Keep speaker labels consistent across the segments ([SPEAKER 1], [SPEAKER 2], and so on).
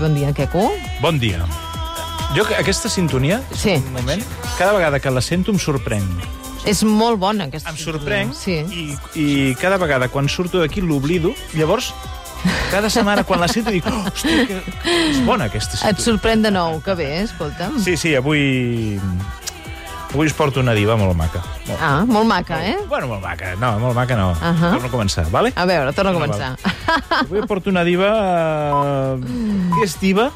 [SPEAKER 1] Bon dia, Queco.
[SPEAKER 2] Bon dia. Jo, que aquesta sintonia,
[SPEAKER 1] Sí.
[SPEAKER 2] un moment, cada vegada que la sento em sorprenc.
[SPEAKER 1] És molt bona, aquesta
[SPEAKER 2] Em sorprenc
[SPEAKER 1] Sí.
[SPEAKER 2] i, i cada vegada quan surto d'aquí l'oblido. Llavors, cada setmana quan la sento dic, oh, hòstia, que, que és bona aquesta
[SPEAKER 1] Et
[SPEAKER 2] sintonia.
[SPEAKER 1] sorprèn de nou, que bé, escolta'm.
[SPEAKER 2] Sí, sí, avui... Avui us porto una diva molt maca. Molt,
[SPEAKER 1] Ah, molt maca, eh?
[SPEAKER 2] Bueno, molt maca. No, molt maca no.
[SPEAKER 1] Ahà.
[SPEAKER 2] Torno a començar, vale?
[SPEAKER 1] A veure, torna a començar.
[SPEAKER 2] Avui porto una diva... Eh, que és diva,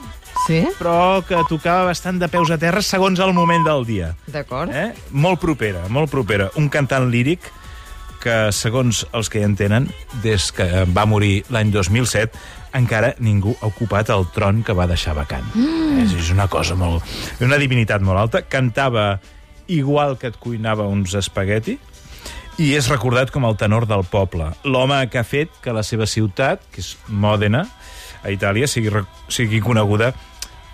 [SPEAKER 1] Sí?
[SPEAKER 2] però que tocava bastant de peus a terra segons el moment del dia.
[SPEAKER 1] D'acord.
[SPEAKER 2] Eh? Molt propera, molt propera. Un cantant líric que, segons els que hi entenen, des que va morir l'any 2007, encara ningú ha ocupat el tron que va deixar vacant. Mm. És, és una cosa molt... Una divinitat molt alta. Cantava igual que et cuinava uns espagueti, i és recordat com el tenor del poble, l'home que ha fet que la seva ciutat, que és Mòdena, a Itàlia, sigui, sigui coneguda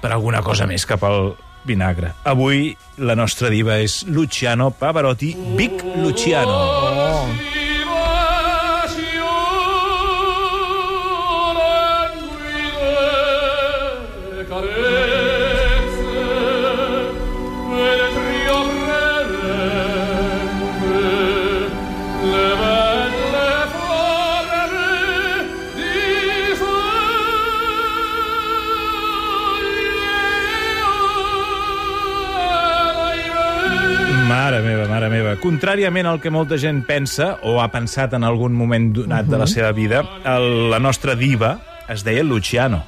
[SPEAKER 2] per alguna cosa més que pel vinagre. Avui la nostra diva és Luciano Pavarotti, Big Luciano.
[SPEAKER 1] Oh.
[SPEAKER 2] Contràriament al que molta gent pensa, o ha pensat en algun moment donat de la seva vida, el, la nostra diva es deia Luciano.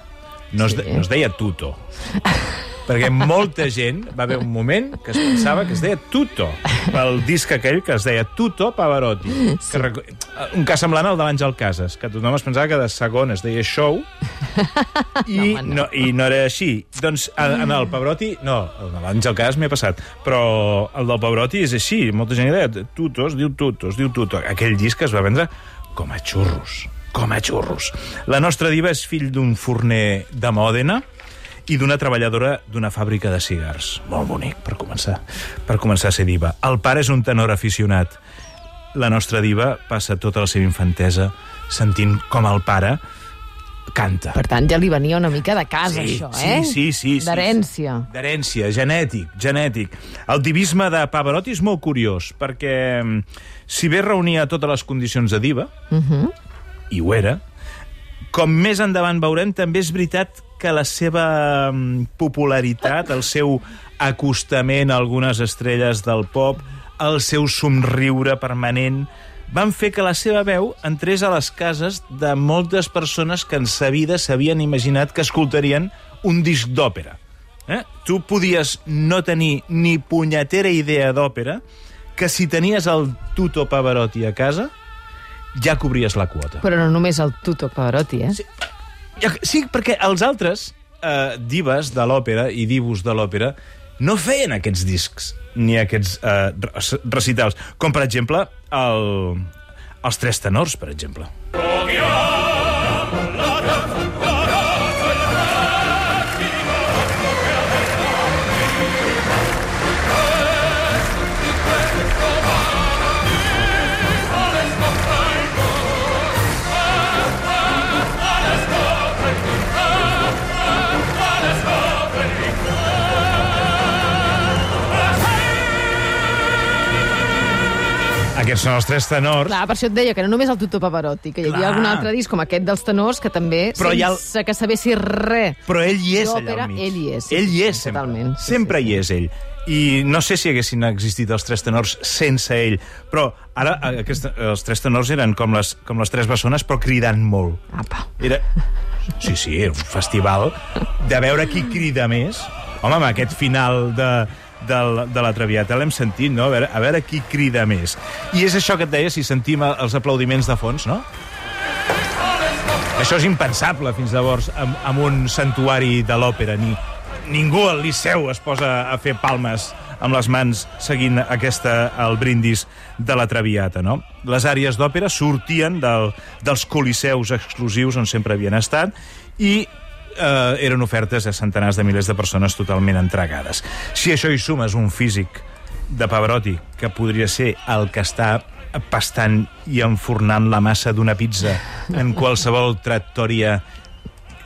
[SPEAKER 2] No, es, de,
[SPEAKER 1] Sí.
[SPEAKER 2] no es deia Tuto. Perquè molta gent va haver un moment que es pensava que es deia Tuto, pel disc aquell que es deia Tuto Pavarotti. Sí. Que, reco- un cas semblant al de l'Àngel Casas, que tothom es pensava que de segon es deia Show i
[SPEAKER 1] No, home,
[SPEAKER 2] no,
[SPEAKER 1] no.
[SPEAKER 2] i no era així. Doncs en, en el Pavarotti, no, el de l'Àngel Casas m'he passat, però el del Pavarotti és així. Molta gent deia Tuto, es diu Tuto, es diu Tuto. Aquell disc es va vendre com a xurros, com a xurros. La nostra diva és fill d'un forner de Mòdena, i d'una treballadora d'una fàbrica de cigars. Molt bonic, per començar. Per començar a ser diva. El pare és un tenor aficionat. La nostra diva passa tota la seva infantesa sentint com el pare canta.
[SPEAKER 1] Per tant, ja li venia una mica de casa,
[SPEAKER 2] Sí,
[SPEAKER 1] això,
[SPEAKER 2] sí,
[SPEAKER 1] eh?
[SPEAKER 2] sí, sí, sí.
[SPEAKER 1] D'herència.
[SPEAKER 2] D'herència, genètic, genètic. El divisme de Pavarotti és molt curiós, perquè mm, si bé reunia totes les condicions de diva,
[SPEAKER 1] Uh -huh.
[SPEAKER 2] i ho era, com més endavant veurem, també és veritat que la seva mm, popularitat, el seu acostament a algunes estrelles del pop, el seu somriure permanent, van fer que la seva veu entrés a les cases de moltes persones que en sa vida s'havien imaginat que escoltarien un disc d'òpera. Eh? Tu podies no tenir ni punyetera idea d'òpera, que si tenies el Tuto Pavarotti a casa, ja cobries la quota.
[SPEAKER 1] Però no només el Tuto Pavarotti, eh?
[SPEAKER 2] Sí. Sí, perquè els altres eh, divas de l'òpera i divus de l'òpera no feien aquests discs ni aquests eh, re- recitals, com per exemple el, els tres tenors, per exemple. Aquests són els tres tenors.
[SPEAKER 1] Clar, per això et deia que no només el Tuto Pavarotti, que hi havia
[SPEAKER 2] Clar.
[SPEAKER 1] algun altre disc com aquest dels tenors que també,
[SPEAKER 2] Però hi ha el-
[SPEAKER 1] sense que sabessi res
[SPEAKER 2] Però ell hi és allà al mig.
[SPEAKER 1] ell hi és. sí,
[SPEAKER 2] ell hi és sempre.
[SPEAKER 1] Totalment. Sí,
[SPEAKER 2] sempre
[SPEAKER 1] sí, sí.
[SPEAKER 2] hi és ell. I no sé si haguessin existit els tres tenors sense ell, però ara aquest, els tres tenors eren com les, com les tres bessones, però cridant molt.
[SPEAKER 1] Apa.
[SPEAKER 2] Era... Sí, sí, era un festival de veure qui crida més. Home, amb aquest final de, de, la- de la Traviata l'hem sentit, no? A veure, a veure qui crida més. I és això que et deia, si sentim els aplaudiments de fons, no? Això és impensable fins llavors amb, amb un santuari de l'òpera. Ni, ningú al Liceu es posa a fer palmes amb les mans seguint aquesta, el brindis de la Traviata, no? Les àrees d'òpera sortien del, dels coliseus exclusius on sempre havien estat i eh, eren ofertes a centenars de milers de persones totalment entregades. Si això hi sumes un físic de Pavarotti, que podria ser el que està pastant i enfornant la massa d'una pizza en qualsevol tractòria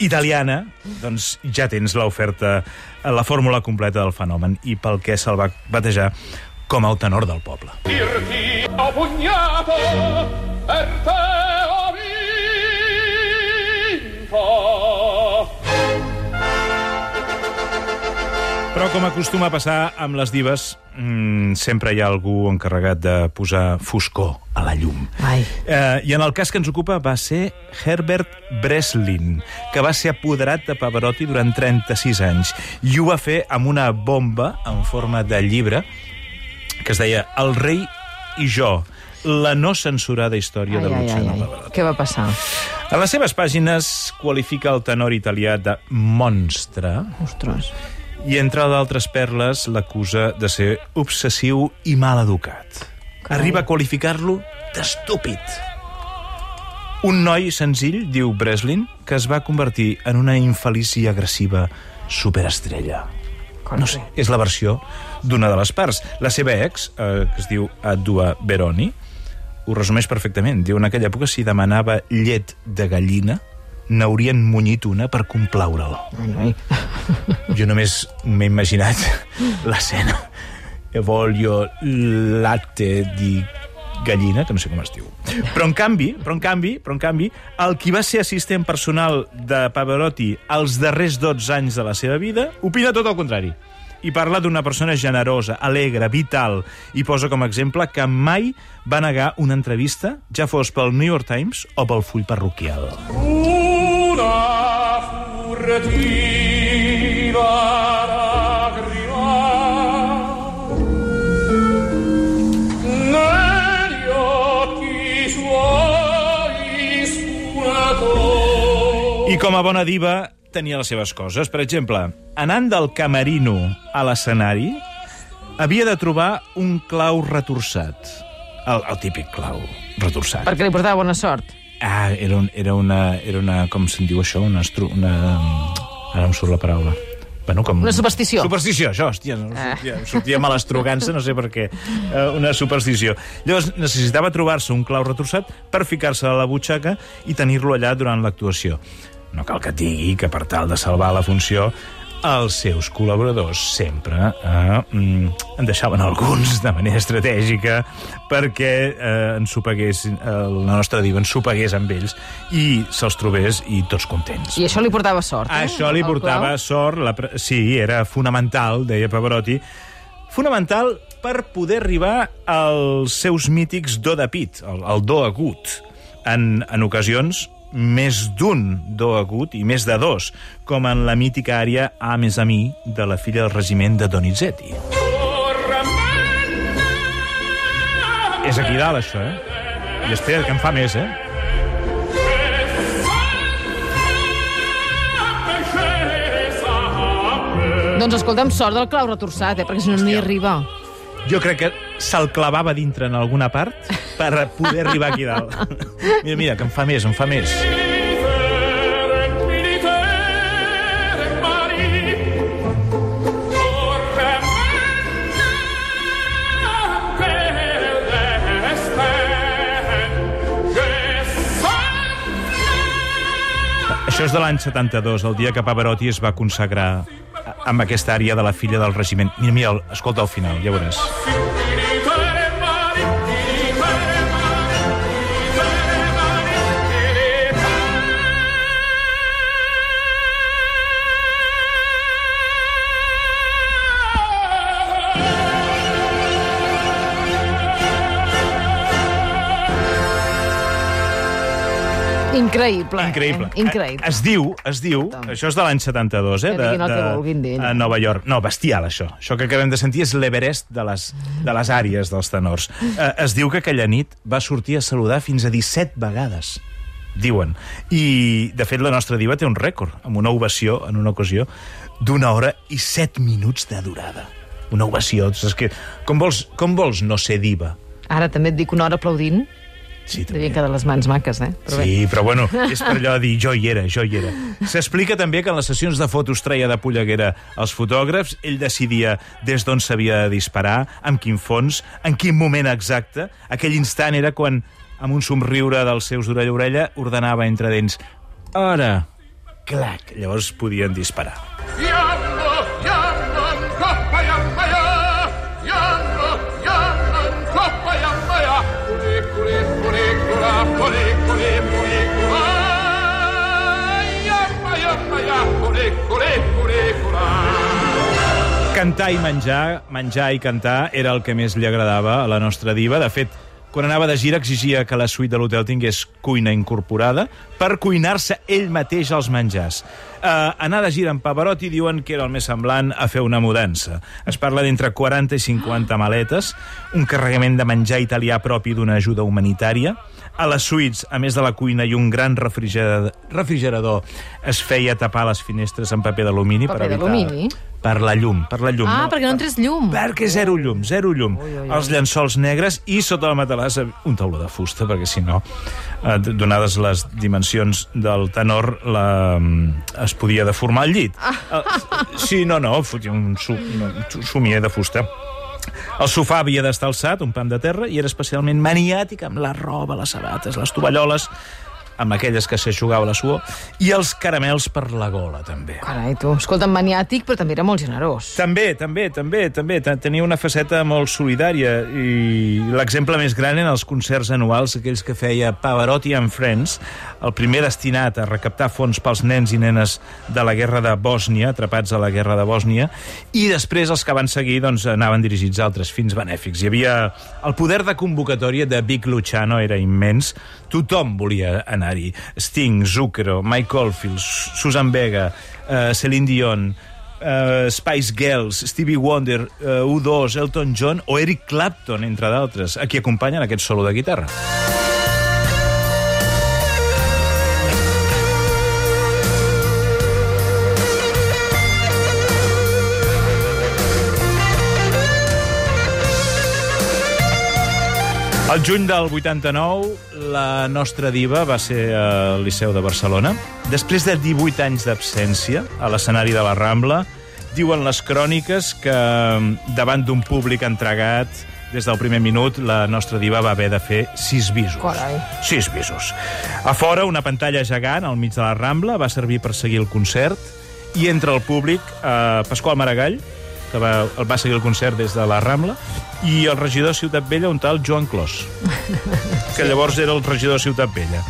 [SPEAKER 2] italiana, doncs ja tens l'oferta, la fórmula completa del fenomen i pel què se'l va batejar com el tenor del poble.
[SPEAKER 3] dirti
[SPEAKER 2] Però com acostuma a passar amb les divas, mmm, sempre hi ha algú encarregat de posar foscor a la llum.
[SPEAKER 1] Ai.
[SPEAKER 2] Eh, I en el cas que ens ocupa va ser Herbert Breslin, que va ser apoderat de Pavarotti durant 36 anys. I ho va fer amb una bomba en forma de llibre que es deia El rei i jo, la no censurada història
[SPEAKER 1] Ai,
[SPEAKER 2] de Luciano. Pavarotti.
[SPEAKER 1] Què va passar?
[SPEAKER 2] A les seves pàgines qualifica el tenor italià de monstre
[SPEAKER 1] Ostres.
[SPEAKER 2] I, entre d'altres perles, l'acusa de ser obsessiu i mal educat. Arriba a qualificar-lo d'estúpid. Un noi senzill, diu Breslin, que es va convertir en una infeliç i agressiva superestrella. No sé, és la versió d'una de les parts. La seva ex, eh, que es diu Adua Beroni, ho resumeix perfectament. Diu, en aquella època, si demanava llet de gallina, n'haurien munyit una per.
[SPEAKER 1] Ai, ai.
[SPEAKER 2] Jo només m'he imaginat l'escena. E voglio latte di gallina, que no sé com es diu. Però en canvi, però en canvi, però en canvi, el qui va ser assistent personal de Pavarotti els darrers 12 anys de la seva vida, opina tot el contrari. I parla d'una persona generosa, alegre, vital, i posa com a exemple que mai va negar una entrevista, ja fos pel New York Times o pel full parroquial.
[SPEAKER 3] Una furtiva lacrima negli occhi suoi spuntò
[SPEAKER 2] I com a bona diva tenia les seves coses. Per exemple, anant del camerino a l'escenari, havia de trobar un clau retorçat. El, el típic clau retorçat.
[SPEAKER 1] Perquè li portava bona sort.
[SPEAKER 2] Ah, era, un, era, una, era una... Com se'n diu això? Una, estru, una... Ara em surt la paraula. Bueno, com...
[SPEAKER 1] Una superstició.
[SPEAKER 2] Superstició, això, hòstia, no,
[SPEAKER 1] Ah.
[SPEAKER 2] sortia, sortia malastrugança, no sé per què. Uh, una superstició. Llavors, necessitava trobar-se un clau retorçat per ficar-se a la butxaca i tenir-lo allà durant l'actuació. No cal que et digui que per tal de salvar la funció els seus col·laboradors sempre eh, mm, en deixaven alguns de manera estratègica perquè eh, ensopegués, eh, la nostra diva ensopegués amb ells i se'ls trobés i tots contents.
[SPEAKER 1] I això li portava sort, eh?
[SPEAKER 2] Això li portava
[SPEAKER 1] clau.
[SPEAKER 2] sort, la, sí, era fonamental, deia Pavarotti, fonamental per poder arribar als seus mítics do de pit, el, el do agut. En, en ocasions, més d'un do agut i més de dos, com en la mítica àrea A més a mi de la filla del regiment de Donizetti. És aquí dalt, això, eh? I espera, que en fa més, eh?
[SPEAKER 1] Doncs escolta'm, sort del clau retorçat, eh? Perquè si no, no hi arriba.
[SPEAKER 2] Jo crec que se'l clavava dintre en alguna part per poder arribar aquí dalt. Mira, mira, que en fa més, en fa més. Això és de l'any 72, el dia que Pavarotti es va consagrar amb aquesta àrea de la filla del regiment. Mira, mira, escolta al final, ja veuràs.
[SPEAKER 1] Increïble.
[SPEAKER 2] Increïble.
[SPEAKER 1] Eh? Increïble.
[SPEAKER 2] Es diu, es diu,
[SPEAKER 1] Tothom.
[SPEAKER 2] això és de l'any 72, eh?
[SPEAKER 1] Que vulguin d'ell.
[SPEAKER 2] a Nova York. No, bestial, això. Això que acabem de sentir és l'Everest de, les, de les àrees dels tenors. Eh, es diu que aquella nit va sortir a saludar fins a 17 vegades diuen. I, de fet, la nostra diva té un rècord, amb una ovació, en una ocasió, d'una hora i set minuts de durada. Una ovació. És que, com vols, com vols no ser diva?
[SPEAKER 1] Ara també et dic una hora aplaudint.
[SPEAKER 2] Sí, també.
[SPEAKER 1] Devien quedar les mans maques, eh? Però bé.
[SPEAKER 2] Sí, però bueno, és per allò de dir jo hi era, jo hi era. S'explica també que en les sessions de fotos treia de polleguera els fotògrafs, ell decidia des d'on s'havia de disparar, amb quin fons, en quin moment exacte. Aquell instant era quan, amb un somriure dels seus d'orella a orella, ordenava entre dents «Ara, clac. Llavors podien disparar.
[SPEAKER 3] Yamma, yamma, coppa, yamma, ya. Yamma,
[SPEAKER 2] Cantar i menjar, menjar i cantar, era el que més li agradava a la nostra diva. De fet, quan anava de gira exigia que la suite de l'hotel tingués cuina incorporada per cuinar-se ell mateix els menjars. Uh, anar de gira amb Pavarotti diuen que era el més semblant a fer una mudança. Es parla d'entre 40 i 50 maletes, un carregament de menjar italià propi d'una ajuda humanitària. A les suites, a més de la cuina i un gran refrigerador, refrigerador es feia tapar les finestres amb paper d'alumini per evitar... Per la llum, per la llum.
[SPEAKER 1] Ah, perquè no entres llum.
[SPEAKER 2] Perquè zero llum, zero llum. Ui, ui, ui. Els llençols negres i sota la matalassa un tauló de fusta, perquè si no, eh, donades les dimensions del tenor, la, es podia deformar el llit. Ah. Sí, no, no, fotia un, su, un somier de fusta. El sofà havia d'estar alçat, un pam de terra, i era especialment maniàtic amb la roba, les sabates, les tovalloles, amb aquelles que s'aixugava la suor, i els caramels per la gola, també.
[SPEAKER 1] Carai, tu. Escolta'm, maniàtic, però també era molt generós.
[SPEAKER 2] També, també, també, també. Te- Tenia una faceta molt solidària i l'exemple més gran eren els concerts anuals, aquells que feia Pavarotti and Friends, el primer destinat a recaptar fons pels nens i nenes de la guerra de Bòsnia, atrapats a la guerra de Bòsnia, i després els que van seguir doncs, anaven dirigits a altres fins benèfics. Hi havia... El poder de convocatòria de Big Luciano era immens, tothom volia anar-hi. Sting, Zucchero, Mike Oldfield, Susan Vega, uh, Celine Dion, uh, Spice Girls, Stevie Wonder, uh, U2, Elton John o Eric Clapton, entre d'altres, a qui acompanyen aquest solo de guitarra. El juny del 89, la nostra diva va ser al Liceu de Barcelona. Després de 18 anys d'absència a l'escenari de la Rambla, diuen les cròniques que davant d'un públic entregat des del primer minut, la nostra diva va haver de fer sis bisos.
[SPEAKER 1] Carai.
[SPEAKER 2] Sis bisos. A fora, una pantalla gegant al mig de la Rambla va servir per seguir el concert i entre el públic, eh, Pasqual Maragall, que va, el va seguir el concert des de la Rambla, i el regidor de Ciutat Vella, un tal Joan Clos, que llavors era el regidor de Ciutat Vella.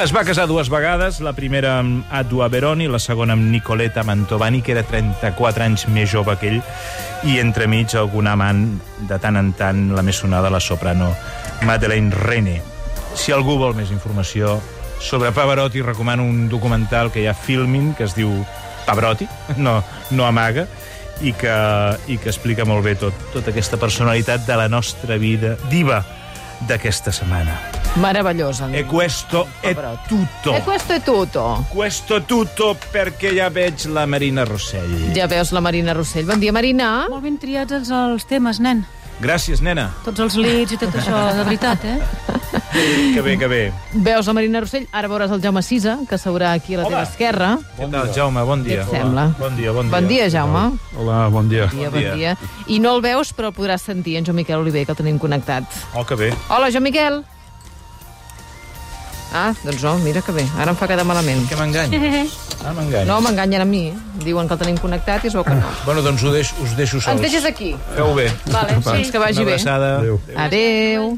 [SPEAKER 2] Es va casar dues vegades, la primera amb Adua Beroni, la segona amb Nicoleta Mantovani, que era 34 anys més jove que ell, i entremig algun amant, de tant en tant, la més sonada, la soprano Madeleine René. Si algú vol més informació sobre Pavarotti, recomano un documental que hi ha filming, que es diu Pavarotti, no, no amaga, i que, i que explica molt bé tot, tota aquesta personalitat de la nostra vida diva d'aquesta setmana.
[SPEAKER 1] Meravellosa.
[SPEAKER 2] E questo è tutto.
[SPEAKER 1] E questo è tutto.
[SPEAKER 2] Questo tutto perquè ja veig la Marina Rossell.
[SPEAKER 1] Ja veus la Marina Rossell. Bon dia, Marina.
[SPEAKER 4] Molt ben triats els, els temes, nen.
[SPEAKER 2] Gràcies, nena.
[SPEAKER 4] Tots els leads i tot això, de veritat, eh?
[SPEAKER 2] Que bé, que bé.
[SPEAKER 1] Veus la Marina Rossell, ara veuràs el Jaume Sisa, que seurà aquí a la
[SPEAKER 2] Home.
[SPEAKER 1] teva esquerra.
[SPEAKER 2] Què tal, Jaume? Bon dia.
[SPEAKER 1] Què et sembla?
[SPEAKER 2] Bon dia, bon dia.
[SPEAKER 1] Bon dia, Jaume.
[SPEAKER 5] Hola, bon dia.
[SPEAKER 1] Bon dia,
[SPEAKER 2] Bon
[SPEAKER 1] bon
[SPEAKER 2] dia.
[SPEAKER 1] dia. I no el veus, però el podràs sentir, en Joan Miquel Oliver, que el tenim connectat.
[SPEAKER 2] Oh, que bé.
[SPEAKER 1] Hola, Joan Miquel. Ah, doncs no, mira que bé. Ara em fa quedar malament.
[SPEAKER 2] Que m'enganya. Ah, m'enganya.
[SPEAKER 1] No, m'enganyen a mi. Diuen que el tenim connectat i es veu que no.
[SPEAKER 2] Bueno, doncs ho deixo, us deixo sols.
[SPEAKER 1] Ens deixes aquí.
[SPEAKER 2] Feu bé.
[SPEAKER 1] Vale, doncs que vagi
[SPEAKER 2] Una
[SPEAKER 1] bé.
[SPEAKER 2] abraçada.
[SPEAKER 5] Adéu.
[SPEAKER 1] Adéu.